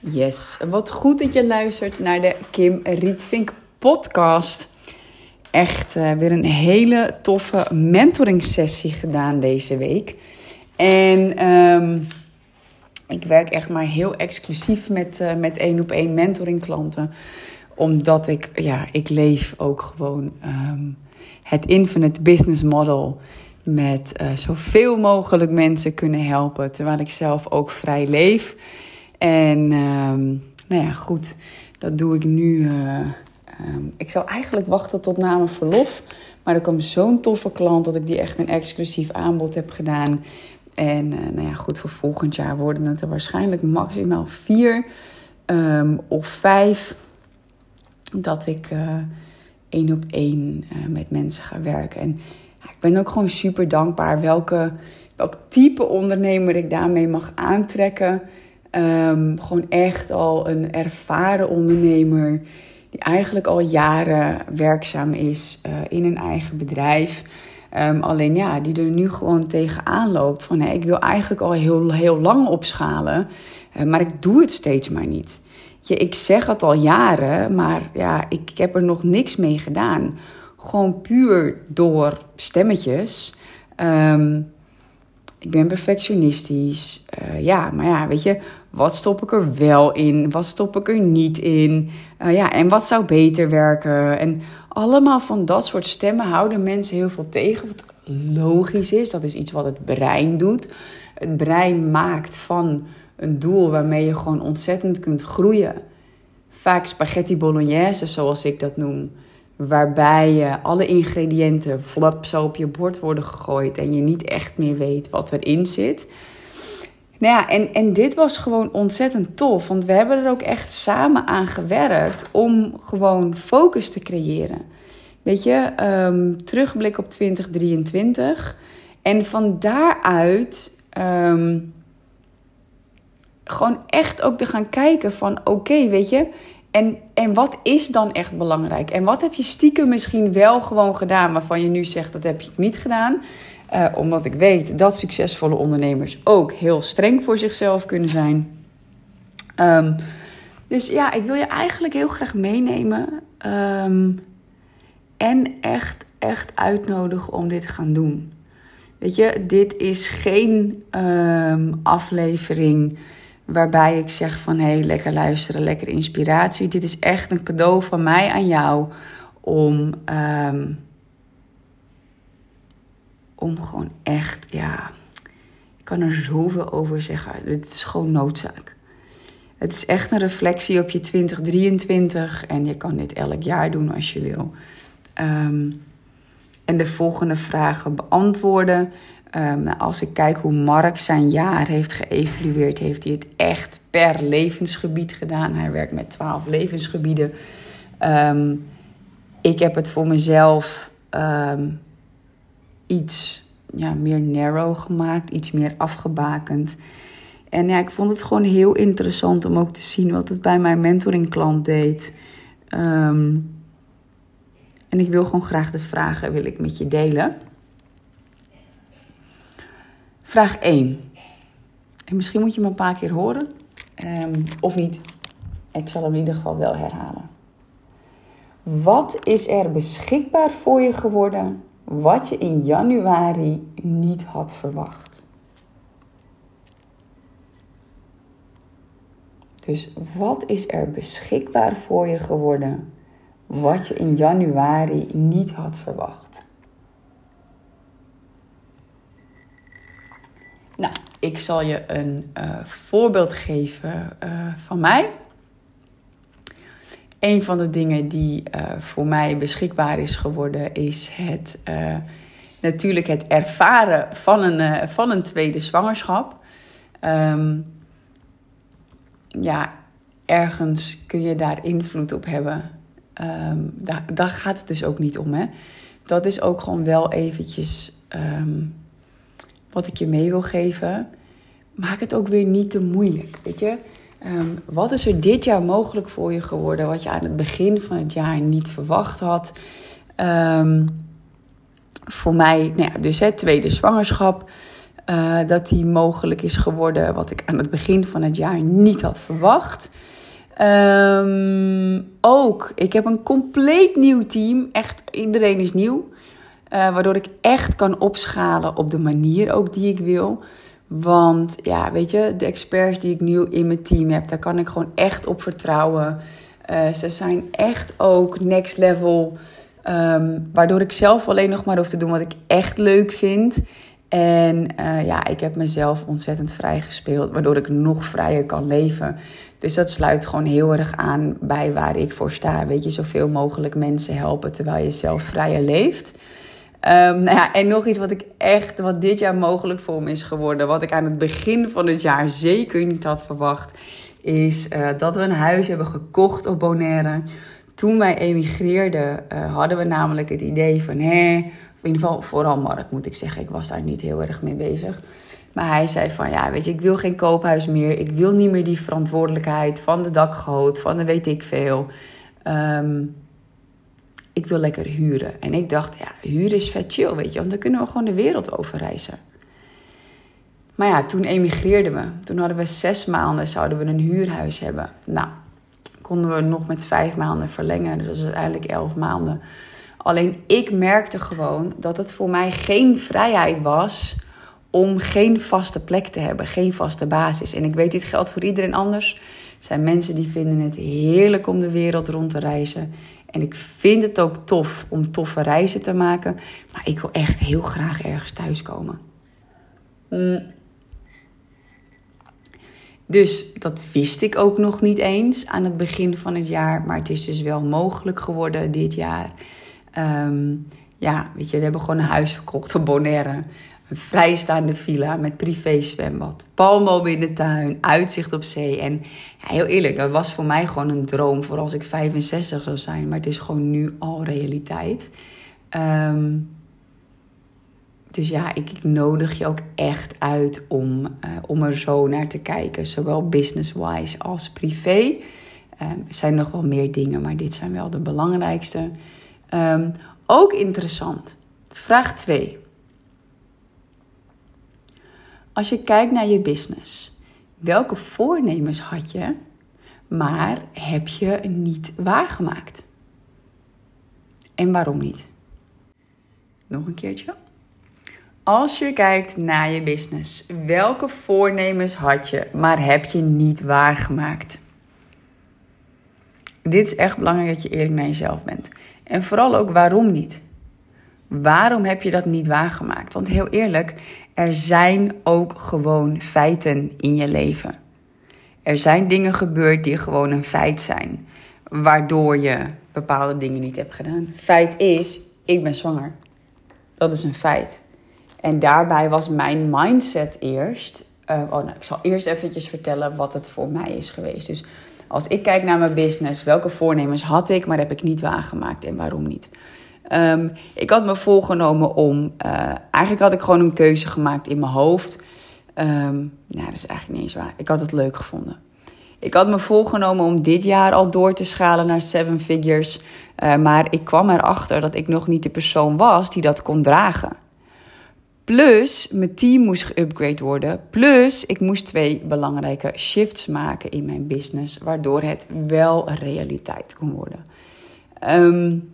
Yes, wat goed dat je luistert naar de Kim Rietvink podcast. Echt uh, weer een hele toffe mentoring sessie gedaan deze week. En um, ik werk echt maar heel exclusief met, uh, met één op één mentoring klanten. Omdat ik, ja, ik leef ook gewoon um, het infinite business model met uh, zoveel mogelijk mensen kunnen helpen. Terwijl ik zelf ook vrij leef. En um, nou ja, goed, dat doe ik nu. Uh, um, ik zou eigenlijk wachten tot na mijn verlof. Maar er kwam zo'n toffe klant dat ik die echt een exclusief aanbod heb gedaan. En uh, nou ja, goed, voor volgend jaar worden het er waarschijnlijk maximaal vier um, of vijf. Dat ik uh, één op één met mensen ga werken. En ja, ik ben ook gewoon super dankbaar welke, welk type ondernemer ik daarmee mag aantrekken. Um, gewoon echt al een ervaren ondernemer die eigenlijk al jaren werkzaam is uh, in een eigen bedrijf. Um, alleen ja, die er nu gewoon tegenaan loopt van hey, ik wil eigenlijk al heel, heel lang opschalen, uh, maar ik doe het steeds maar niet. Je, ik zeg het al jaren, maar ja, ik, ik heb er nog niks mee gedaan. Gewoon puur door stemmetjes. Um, ik ben perfectionistisch. Uh, ja, maar ja, weet je, wat stop ik er wel in? Wat stop ik er niet in? Uh, ja, en wat zou beter werken? En allemaal van dat soort stemmen houden mensen heel veel tegen. Wat logisch is, dat is iets wat het brein doet. Het brein maakt van een doel waarmee je gewoon ontzettend kunt groeien. Vaak spaghetti bolognese, zoals ik dat noem waarbij alle ingrediënten flap zo op je bord worden gegooid en je niet echt meer weet wat erin zit. Nou ja, en, en dit was gewoon ontzettend tof, want we hebben er ook echt samen aan gewerkt om gewoon focus te creëren. Weet je, um, terugblik op 2023 en van daaruit um, gewoon echt ook te gaan kijken van oké, weet je, en, en wat is dan echt belangrijk? En wat heb je stiekem misschien wel gewoon gedaan, waarvan je nu zegt dat heb je niet gedaan? Uh, omdat ik weet dat succesvolle ondernemers ook heel streng voor zichzelf kunnen zijn. Um, dus ja, ik wil je eigenlijk heel graag meenemen. Um, en echt, echt uitnodigen om dit te gaan doen. Weet je, dit is geen um, aflevering Waarbij ik zeg van hé, hey, lekker luisteren, lekker inspiratie. Dit is echt een cadeau van mij aan jou om, um, om gewoon echt, ja, ik kan er zoveel over zeggen. Het is gewoon noodzaak. Het is echt een reflectie op je 2023 en je kan dit elk jaar doen als je wil. Um, en de volgende vragen beantwoorden. Um, als ik kijk hoe Mark zijn jaar heeft geëvalueerd, heeft hij het echt per levensgebied gedaan. Hij werkt met twaalf levensgebieden. Um, ik heb het voor mezelf um, iets ja, meer narrow gemaakt, iets meer afgebakend. En ja, ik vond het gewoon heel interessant om ook te zien wat het bij mijn mentoringklant deed. en ik wil gewoon graag de vragen wil ik met je delen. Vraag 1. En misschien moet je me een paar keer horen. Um, of niet. Ik zal hem in ieder geval wel herhalen. Wat is er beschikbaar voor je geworden wat je in januari niet had verwacht? Dus wat is er beschikbaar voor je geworden wat je in januari niet had verwacht? Nou, ik zal je een uh, voorbeeld geven uh, van mij. Een van de dingen die uh, voor mij beschikbaar is geworden, is het natuurlijk het ervaren van een, van een tweede zwangerschap. Um, ja, ergens kun je daar invloed op hebben. Um, daar, daar gaat het dus ook niet om. Hè? Dat is ook gewoon wel eventjes. Um, wat ik je mee wil geven, maak het ook weer niet te moeilijk. Weet je, um, wat is er dit jaar mogelijk voor je geworden wat je aan het begin van het jaar niet verwacht had? Um, voor mij, nou ja, dus het tweede zwangerschap. Uh, dat die mogelijk is geworden, wat ik aan het begin van het jaar niet had verwacht. Um, ook, ik heb een compleet nieuw team. Echt, iedereen is nieuw. Uh, waardoor ik echt kan opschalen op de manier ook die ik wil. Want ja, weet je, de experts die ik nu in mijn team heb, daar kan ik gewoon echt op vertrouwen. Uh, ze zijn echt ook next level. Um, waardoor ik zelf alleen nog maar hoef te doen wat ik echt leuk vind. En uh, ja, ik heb mezelf ontzettend vrij gespeeld, waardoor ik nog vrijer kan leven. Dus dat sluit gewoon heel erg aan bij waar ik voor sta. Weet je, zoveel mogelijk mensen helpen terwijl je zelf vrijer leeft. Um, nou ja, en nog iets wat ik echt, wat dit jaar mogelijk voor me is geworden, wat ik aan het begin van het jaar zeker niet had verwacht, is uh, dat we een huis hebben gekocht op Bonaire. Toen wij emigreerden, uh, hadden we namelijk het idee van, hè, in ieder geval vooral Mark moet ik zeggen, ik was daar niet heel erg mee bezig. Maar hij zei van, ja, weet je, ik wil geen koophuis meer. Ik wil niet meer die verantwoordelijkheid van de dakgoot, van de weet ik veel. Um, ik wil lekker huren. En ik dacht, ja, huren is vet chill, weet je, want dan kunnen we gewoon de wereld over reizen. Maar ja, toen emigreerden we. Toen hadden we zes maanden, zouden we een huurhuis hebben. Nou, konden we nog met vijf maanden verlengen. Dus dat is uiteindelijk elf maanden. Alleen ik merkte gewoon dat het voor mij geen vrijheid was om geen vaste plek te hebben, geen vaste basis. En ik weet, dit geldt voor iedereen anders. Er zijn mensen die vinden het heerlijk om de wereld rond te reizen. En ik vind het ook tof om toffe reizen te maken. Maar ik wil echt heel graag ergens thuiskomen. Mm. Dus dat wist ik ook nog niet eens aan het begin van het jaar. Maar het is dus wel mogelijk geworden dit jaar. Um, ja, weet je, we hebben gewoon een huis verkocht op Bonaire. Een vrijstaande villa met privé zwembad. Palmboom in de tuin, uitzicht op zee. En ja, heel eerlijk, dat was voor mij gewoon een droom voor als ik 65 zou zijn. Maar het is gewoon nu al realiteit. Um, dus ja, ik, ik, nodig je ook echt uit om, uh, om er zo naar te kijken. Zowel business-wise als privé. Um, er zijn nog wel meer dingen, maar dit zijn wel de belangrijkste. Um, ook interessant. Vraag 2. Als je kijkt naar je business, welke voornemens had je, maar heb je niet waargemaakt? En waarom niet? Nog een keertje. Als je kijkt naar je business, welke voornemens had je, maar heb je niet waargemaakt? Dit is echt belangrijk dat je eerlijk naar jezelf bent. En vooral ook waarom niet? Waarom heb je dat niet waargemaakt? Want heel eerlijk, er zijn ook gewoon feiten in je leven. Er zijn dingen gebeurd die gewoon een feit zijn, waardoor je bepaalde dingen niet hebt gedaan. Feit is, ik ben zwanger. Dat is een feit. En daarbij was mijn mindset eerst. Uh, oh, nou, ik zal eerst eventjes vertellen wat het voor mij is geweest. Dus als ik kijk naar mijn business, welke voornemens had ik, maar heb ik niet waargemaakt en waarom niet? Um, ik had me voorgenomen om. Uh, eigenlijk had ik gewoon een keuze gemaakt in mijn hoofd. Um, nou, dat is eigenlijk niet eens waar. Ik had het leuk gevonden. Ik had me voorgenomen om dit jaar al door te schalen naar seven figures. Uh, maar ik kwam erachter dat ik nog niet de persoon was die dat kon dragen. Plus, mijn team moest geüpgrade worden. Plus, ik moest twee belangrijke shifts maken in mijn business, waardoor het wel realiteit kon worden. Um,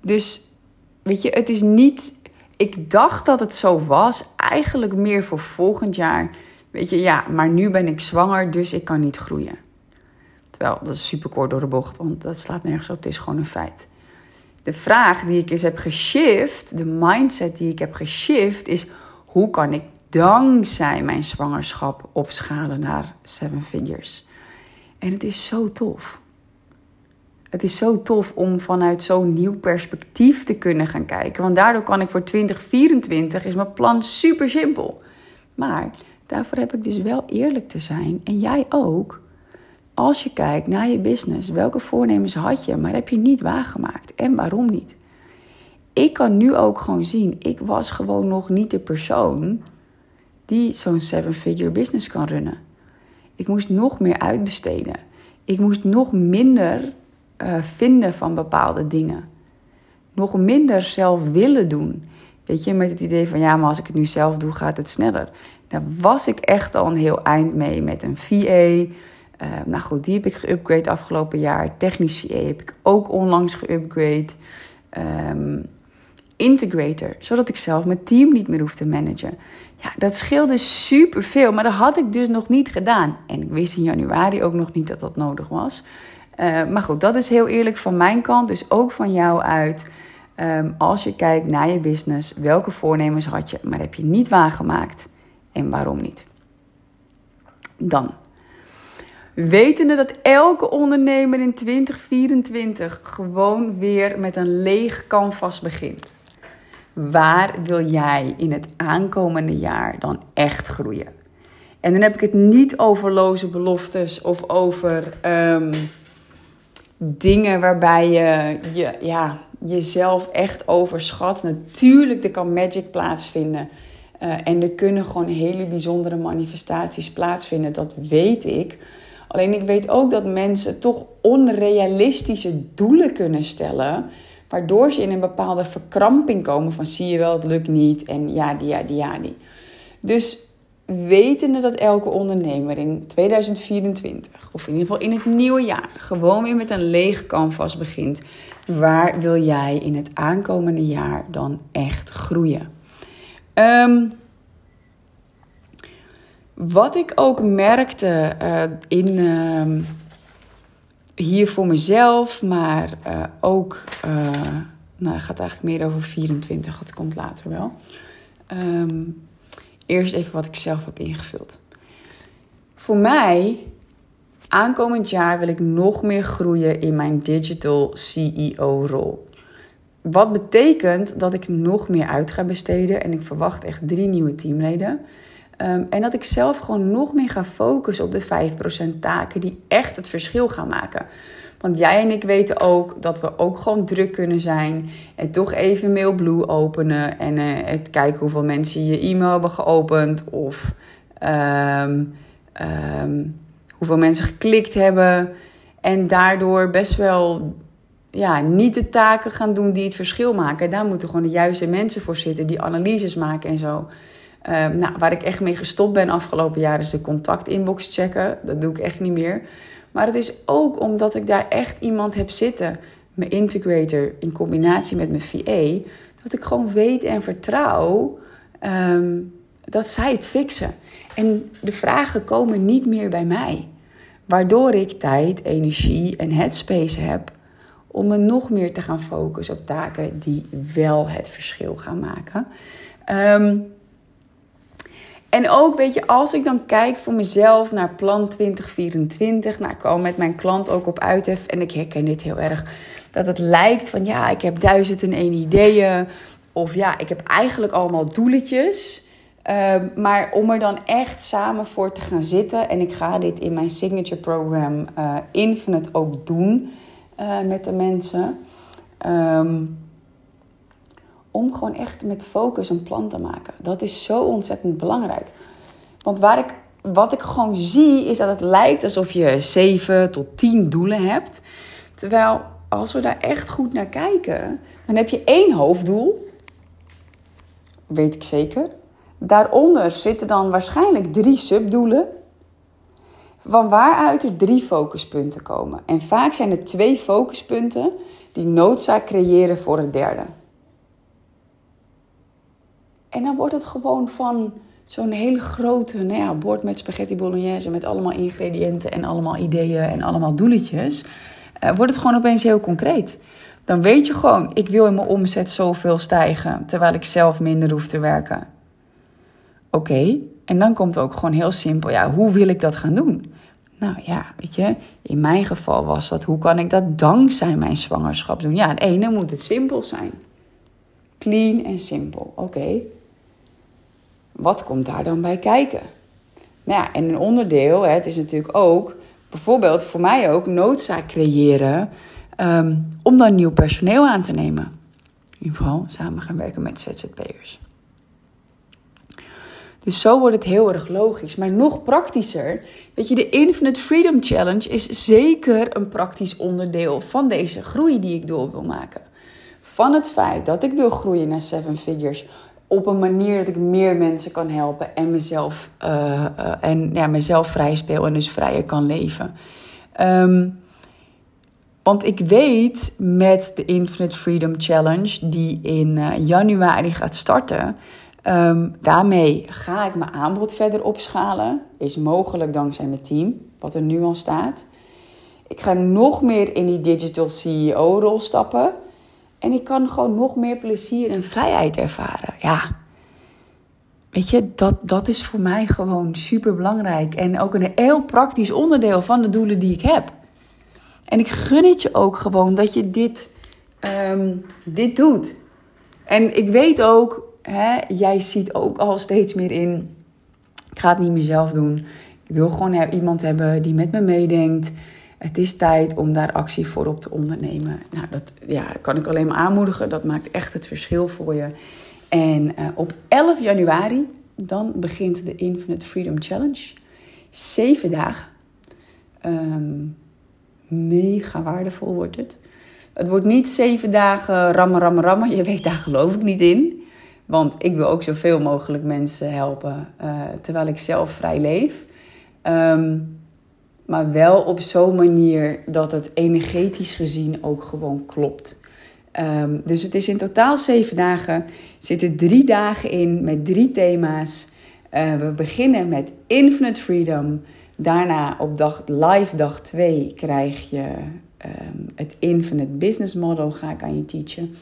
dus weet je, het is niet. Ik dacht dat het zo was, eigenlijk meer voor volgend jaar. Weet je, ja, maar nu ben ik zwanger, dus ik kan niet groeien. Terwijl, dat is super kort door de bocht, want dat slaat nergens op. Het is gewoon een feit. De vraag die ik eens heb geshift, de mindset die ik heb geshift, is: hoe kan ik dankzij mijn zwangerschap opschalen naar seven figures? En het is zo tof. Het is zo tof om vanuit zo'n nieuw perspectief te kunnen gaan kijken. Want daardoor kan ik voor 2024 is mijn plan super simpel. Maar daarvoor heb ik dus wel eerlijk te zijn. En jij ook. Als je kijkt naar je business, welke voornemens had je, maar heb je niet waargemaakt? En waarom niet? Ik kan nu ook gewoon zien, ik was gewoon nog niet de persoon die zo'n seven-figure business kan runnen. Ik moest nog meer uitbesteden. Ik moest nog minder uh, vinden van bepaalde dingen. Nog minder zelf willen doen. Weet je, met het idee van ja, maar als ik het nu zelf doe, gaat het sneller. Daar was ik echt al een heel eind mee met een VA. Uh, nou goed, die heb ik geüpgrade afgelopen jaar. Technisch VA heb ik ook onlangs geüpgrade. Um, integrator, zodat ik zelf mijn team niet meer hoef te managen. Ja, dat scheelde superveel, maar dat had ik dus nog niet gedaan. En ik wist in januari ook nog niet dat dat nodig was. Uh, maar goed, dat is heel eerlijk van mijn kant, dus ook van jou uit. Um, als je kijkt naar je business, welke voornemens had je, maar heb je niet waargemaakt en waarom niet? Dan, wetende dat elke ondernemer in 2024 gewoon weer met een leeg canvas begint. Waar wil jij in het aankomende jaar dan echt groeien? En dan heb ik het niet over loze beloftes of over um, dingen waarbij je, je ja, jezelf echt overschat. Natuurlijk, er kan magic plaatsvinden. Uh, en er kunnen gewoon hele bijzondere manifestaties plaatsvinden. Dat weet ik. Alleen ik weet ook dat mensen toch onrealistische doelen kunnen stellen. Waardoor ze in een bepaalde verkramping komen van zie je wel, het lukt niet. En ja, die, ja, die, ja, die. Dus wetende dat elke ondernemer in 2024, of in ieder geval in het nieuwe jaar, gewoon weer met een leeg canvas begint. Waar wil jij in het aankomende jaar dan echt groeien? Um, wat ik ook merkte uh, in uh, hier voor mezelf, maar uh, ook, nou, het gaat eigenlijk meer over 24, dat komt later wel. Um, eerst even wat ik zelf heb ingevuld. Voor mij, aankomend jaar wil ik nog meer groeien in mijn digital CEO-rol. Wat betekent dat ik nog meer uit ga besteden en ik verwacht echt drie nieuwe teamleden. Um, en dat ik zelf gewoon nog meer ga focussen op de 5% taken die echt het verschil gaan maken. Want jij en ik weten ook dat we ook gewoon druk kunnen zijn. En toch even MailBlue openen. En uh, kijken hoeveel mensen je e-mail hebben geopend. Of um, um, hoeveel mensen geklikt hebben. En daardoor best wel ja, niet de taken gaan doen die het verschil maken. Daar moeten gewoon de juiste mensen voor zitten die analyses maken en zo. Um, nou, waar ik echt mee gestopt ben afgelopen jaar is de contactinbox checken. Dat doe ik echt niet meer. Maar het is ook omdat ik daar echt iemand heb zitten, mijn integrator in combinatie met mijn VA, dat ik gewoon weet en vertrouw um, dat zij het fixen. En de vragen komen niet meer bij mij. Waardoor ik tijd, energie en headspace heb om me nog meer te gaan focussen op taken die wel het verschil gaan maken. Um, en ook, weet je, als ik dan kijk voor mezelf naar plan 2024, nou, ik kwam met mijn klant ook op uithef en ik herken dit heel erg. Dat het lijkt van ja, ik heb duizend en één ideeën. Of ja, ik heb eigenlijk allemaal doeletjes. Uh, maar om er dan echt samen voor te gaan zitten. En ik ga dit in mijn signature program uh, Infinite ook doen uh, met de mensen. Um, om gewoon echt met focus een plan te maken. Dat is zo ontzettend belangrijk. Want waar ik, wat ik gewoon zie is dat het lijkt alsof je 7 tot 10 doelen hebt. Terwijl als we daar echt goed naar kijken, dan heb je één hoofddoel. Weet ik zeker. Daaronder zitten dan waarschijnlijk drie subdoelen. Van waaruit er drie focuspunten komen. En vaak zijn er twee focuspunten die noodzaak creëren voor het derde. En dan wordt het gewoon van zo'n hele grote nou ja, bord met spaghetti bolognese... met allemaal ingrediënten en allemaal ideeën en allemaal doeletjes... Uh, wordt het gewoon opeens heel concreet. Dan weet je gewoon, ik wil in mijn omzet zoveel stijgen... terwijl ik zelf minder hoef te werken. Oké, en dan komt ook gewoon heel simpel. Ja, hoe wil ik dat gaan doen? Nou ja, weet je, in mijn geval was dat... hoe kan ik dat dankzij mijn zwangerschap doen? Ja, het ene moet het simpel zijn. Clean en simpel, oké wat komt daar dan bij kijken? Nou ja, en een onderdeel, hè, het is natuurlijk ook, bijvoorbeeld voor mij ook, noodzaak creëren um, om dan nieuw personeel aan te nemen. In geval samen gaan werken met ZZP'ers. Dus zo wordt het heel erg logisch. Maar nog praktischer, weet je, de Infinite Freedom Challenge is zeker een praktisch onderdeel van deze groei die ik door wil maken. van het feit dat ik wil groeien naar seven figures op een manier dat ik meer mensen kan helpen en mezelf, uh, en, ja, mezelf vrij speel en dus vrijer kan leven. Um, want ik weet met de Infinite Freedom Challenge, die in uh, januari gaat starten, um, daarmee ga ik mijn aanbod verder opschalen. Is mogelijk dankzij mijn team, wat er nu al staat. Ik ga nog meer in die digital CEO-rol stappen. En ik kan gewoon nog meer plezier en vrijheid ervaren. Ja, weet je, dat, dat is voor mij gewoon super belangrijk. En ook een heel praktisch onderdeel van de doelen die ik heb. En ik gun het je ook gewoon dat je dit, um, dit doet. En ik weet ook, hè, jij ziet ook al steeds meer in. Ik ga het niet meer zelf doen. Ik wil gewoon iemand hebben die met me meedenkt. Het is tijd om daar actie voor op te ondernemen. Nou, dat ja, kan ik alleen maar aanmoedigen. Dat maakt echt het verschil voor je. En uh, op 11 januari, dan begint de Infinite Freedom Challenge. Zeven dagen. Um, mega waardevol wordt het. Het wordt niet zeven dagen rammen, rammen, rammen. Je weet, daar geloof ik niet in. Want ik wil ook zoveel mogelijk mensen helpen uh, terwijl ik zelf vrij leef. Um, maar wel op zo'n manier dat het energetisch gezien ook gewoon klopt. Um, dus het is in totaal zeven dagen. Er zitten drie dagen in met drie thema's. Uh, we beginnen met Infinite Freedom. Daarna op dag, live dag 2 krijg je um, het Infinite Business Model, ga ik aan je teachen.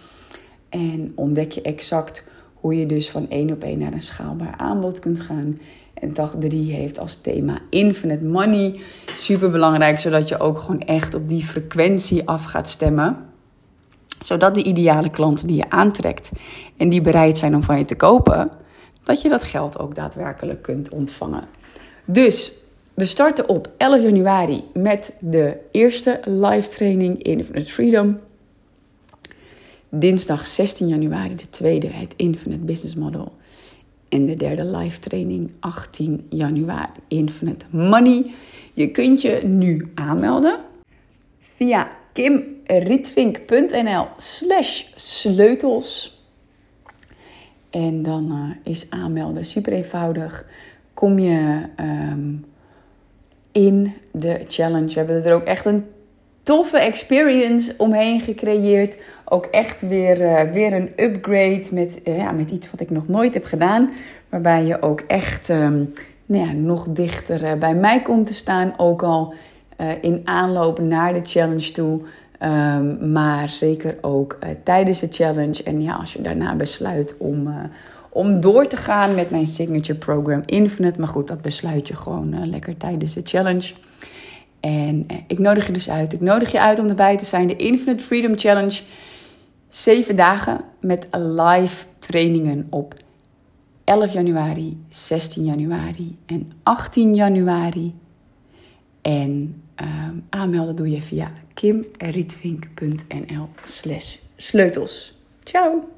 En ontdek je exact hoe je dus van één op één naar een schaalbaar aanbod kunt gaan. En dag 3 heeft als thema Infinite Money. Super belangrijk, zodat je ook gewoon echt op die frequentie af gaat stemmen. Zodat de ideale klanten die je aantrekt en die bereid zijn om van je te kopen, dat je dat geld ook daadwerkelijk kunt ontvangen. Dus we starten op 11 januari met de eerste live training Infinite Freedom. Dinsdag 16 januari de tweede, het Infinite Business Model. En de derde live training 18 januari, Infinite Money. Je kunt je nu aanmelden via kimrietvink.nl slash sleutels. En dan uh, is aanmelden super eenvoudig. Kom je um, in de challenge. We hebben er ook echt een toffe experience omheen gecreëerd. Ook echt weer, uh, weer een upgrade met, uh, ja, met iets wat ik nog nooit heb gedaan. Waarbij je ook echt um, nou ja, nog dichter uh, bij mij komt te staan. Ook al in aanloop naar de challenge toe. Um, maar zeker ook tijdens de challenge. En ja, als je daarna besluit om om door te gaan met mijn signature program Infinite. Maar goed, dat besluit je gewoon lekker tijdens de challenge. En uh, ik nodig je dus uit. Ik nodig je uit om erbij te zijn. De Infinite Freedom Challenge. Zeven dagen met live trainingen op 11 januari, 16 januari en 18 januari. En uh, aanmelden doe je via kimrietvink.nl slash sleutels. Ciao!